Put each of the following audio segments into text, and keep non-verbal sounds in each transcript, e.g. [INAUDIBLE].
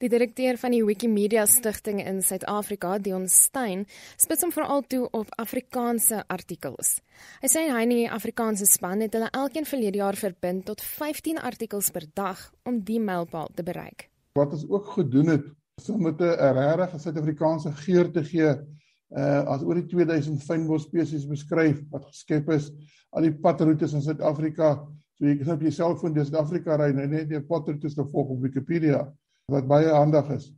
Die direkteur van die Wikimedia Stichting in Suid-Afrika, Dion Stein, spits hom veral toe op Afrikaanse artikels. Hy sê hy en die Afrikaanse span het hulle elkeen verlede jaar verbind tot 15 artikels per dag om die mylpaal te bereik. Wat ons ook gedoen het, is om met 'n regte Suid-Afrikaanse geur te gee, uh as oor die 2000 fynbos spesies beskryf wat geskep is al die padroetes in Suid-Afrika. So jy kan op jou selfoon deur Suid-Afrika ry, net die padroetes te volg op Wikipedia wat baie handig is.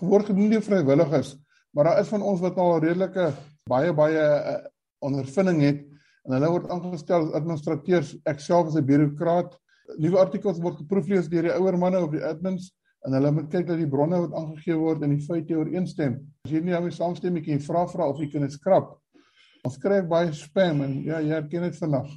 Geword gedoen deur vrywilligers, maar daar is van ons wat al redelike baie baie uh, ondervinding het en hulle word aangestel as administrateurs. Ek self as 'n bureaukraat. Nuwe artikels word geproeflees deur die ouer manne op die admins en hulle moet kyk dat die bronne wat aangegee word en die feite ooreenstem. As jy nie daarmee saamstem nie, kan jy vra vra of jy kan dit skrap. Ons kry baie spam en ja, jy herken dit vandag.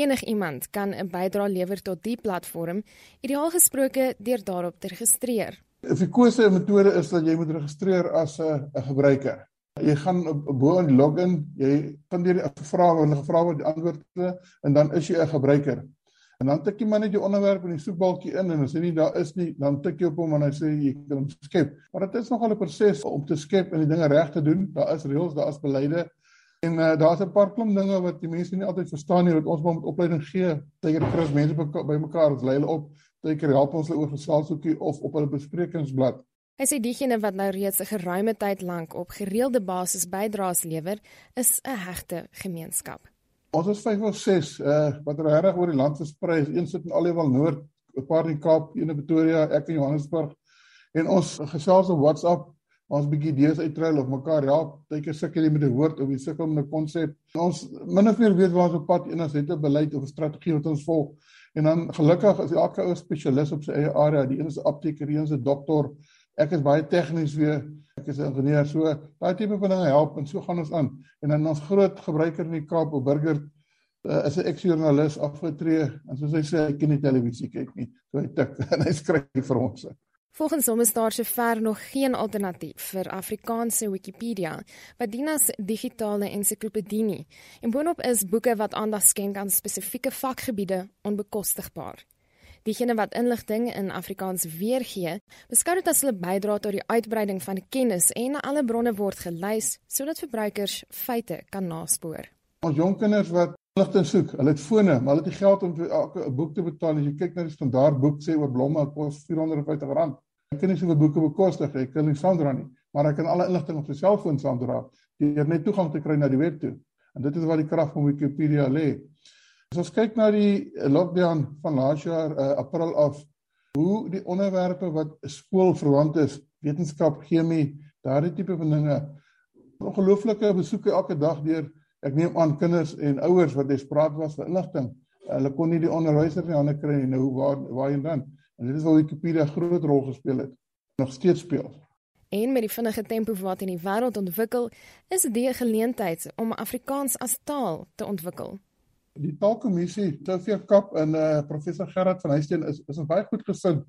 Enig iemand kan 'n bydrae lewer tot die platform, ideaal gesproke deur daarop te registreer. 'n Verkose metode is dat jy moet registreer as 'n 'n gebruiker. Jy gaan bo in login, jy gaan deur die vrae wat hulle gevra word, antwoorde en dan is jy 'n gebruiker. En dan tik jy maar net jou onderwerp in die soekbalkie in en as dit nie daar is nie, dan tik jy op hom en hy sê jy kan hom skep. Maar dit is nogal 'n proses om te skep en die dinge reg te doen. Daar is reëls, daar is beleide En uh, daar's 'n paar klomp dinge wat die mense nie altyd verstaan nie wat ons moet opleiding gee. Teker Chris mense bymekaar ons lei hulle op. Teker help ons hulle oor geselshoekie of op hulle besprekingsblad. Hy sê diegene wat nou reeds 'n geruime tyd lank op gereelde basis bydraes lewer, is 'n hegte gemeenskap. Ons is 5 of 6 uh wat regtig oor die land versprei is. Een sit in Aliewal Noord, 'n paar in Kaap, een in Pretoria, ek in Johannesburg. En ons gesels op WhatsApp ons bietjie idees uitruil of mekaar help. Partykeer sukkel jy met 'n woord of jy sukkel met 'n konsep. Ons min of meer weet waar ons op pad en ons het 'n beleid of 'n strategie wat ons volg. En dan gelukkig is elke ou spesialis op sy eie area. Die een is 'n apteker, die een is 'n dokter. Ek is baie tegnies weer. Ek is 'n ingenieur. So daai tipe van dinge help en so gaan ons aan. En dan ons groot gebruiker in die Kaap, o burger uh, is 'n eks-joernalis afgetree en soos hy sê hy kan nie televisie kyk nie. So hy tik [LAUGHS] en hy skryf vir ons. Volgens hom is daar sover nog geen alternatief vir Afrikaanse Wikipedia wat dien as digitale ensiklopedie nie. En boonop is boeke wat aandag skenk aan spesifieke vakgebiede onbekostigbaar. Diegene wat inligting in Afrikaans weergee, beskou dit as hulle bydra tot die uitbreiding van kennis en alle bronne word gelys sodat verbruikers feite kan naspoor. Ons jong kinders wat inligting soek, hulle het fone, maar hulle het nie geld om vir elke boek te betaal. As jy kyk na die standaard boek sê oor blomme kos R450. Ek kan nie soveel boeke bekostig nie. Ek kan nie saamdra nie, maar ek kan alle inligting op sy selfoon saamdra. Jy het net toegang te kry na die web toe. En dit is waar die krag van Wikipedia lê. As ons kyk na die lockdown van laas jaar uh, April af, hoe die onderwerpe wat skoolverwant is, wetenskap, chemie, daardie tipe van dinge, ongelooflike besoeke elke dag deur ek neem aan kinders en ouers wat desperaat was vir inligting. Hulle kon nie die onderwysers nie hande kry nie. Nou waar waarheen dan? En dit is waar Wikipedia groot rol gespeel het, nog steeds speel. En met die vinnige tempo wat in die wêreld ontwikkel, is dit 'n geleentheid om Afrikaans as taal te ontwikkel. Die taalkommissie, Sofia Kap en uh, professor Gerard van Huisteen is is baie goed gesind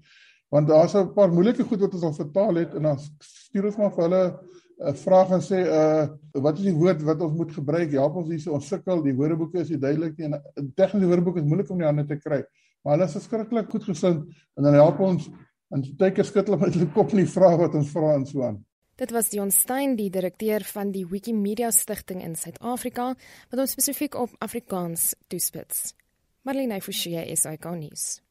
want daar's 'n paar moeilike goed wat ons al vertaal het en dan stuur ons maar vir hulle 'n uh, vraag en sê uh wat is die woord wat ons moet gebruik? Help ons hierse ons sukkel, die woordeboeke is nie duidelik nie en tegniese woordeboeke is moeilik om die hande te kry. Maar hulle is verskriklik goed gesind en dan help ons en tydker skud hulle met hulle kop nie vra wat ons vra en so aan. Dit was Dion Stein, die direkteur van die Wikimedia Stichting in Suid-Afrika, wat ons spesifiek op Afrikaans toespits. Marlene Forsie gou nuus.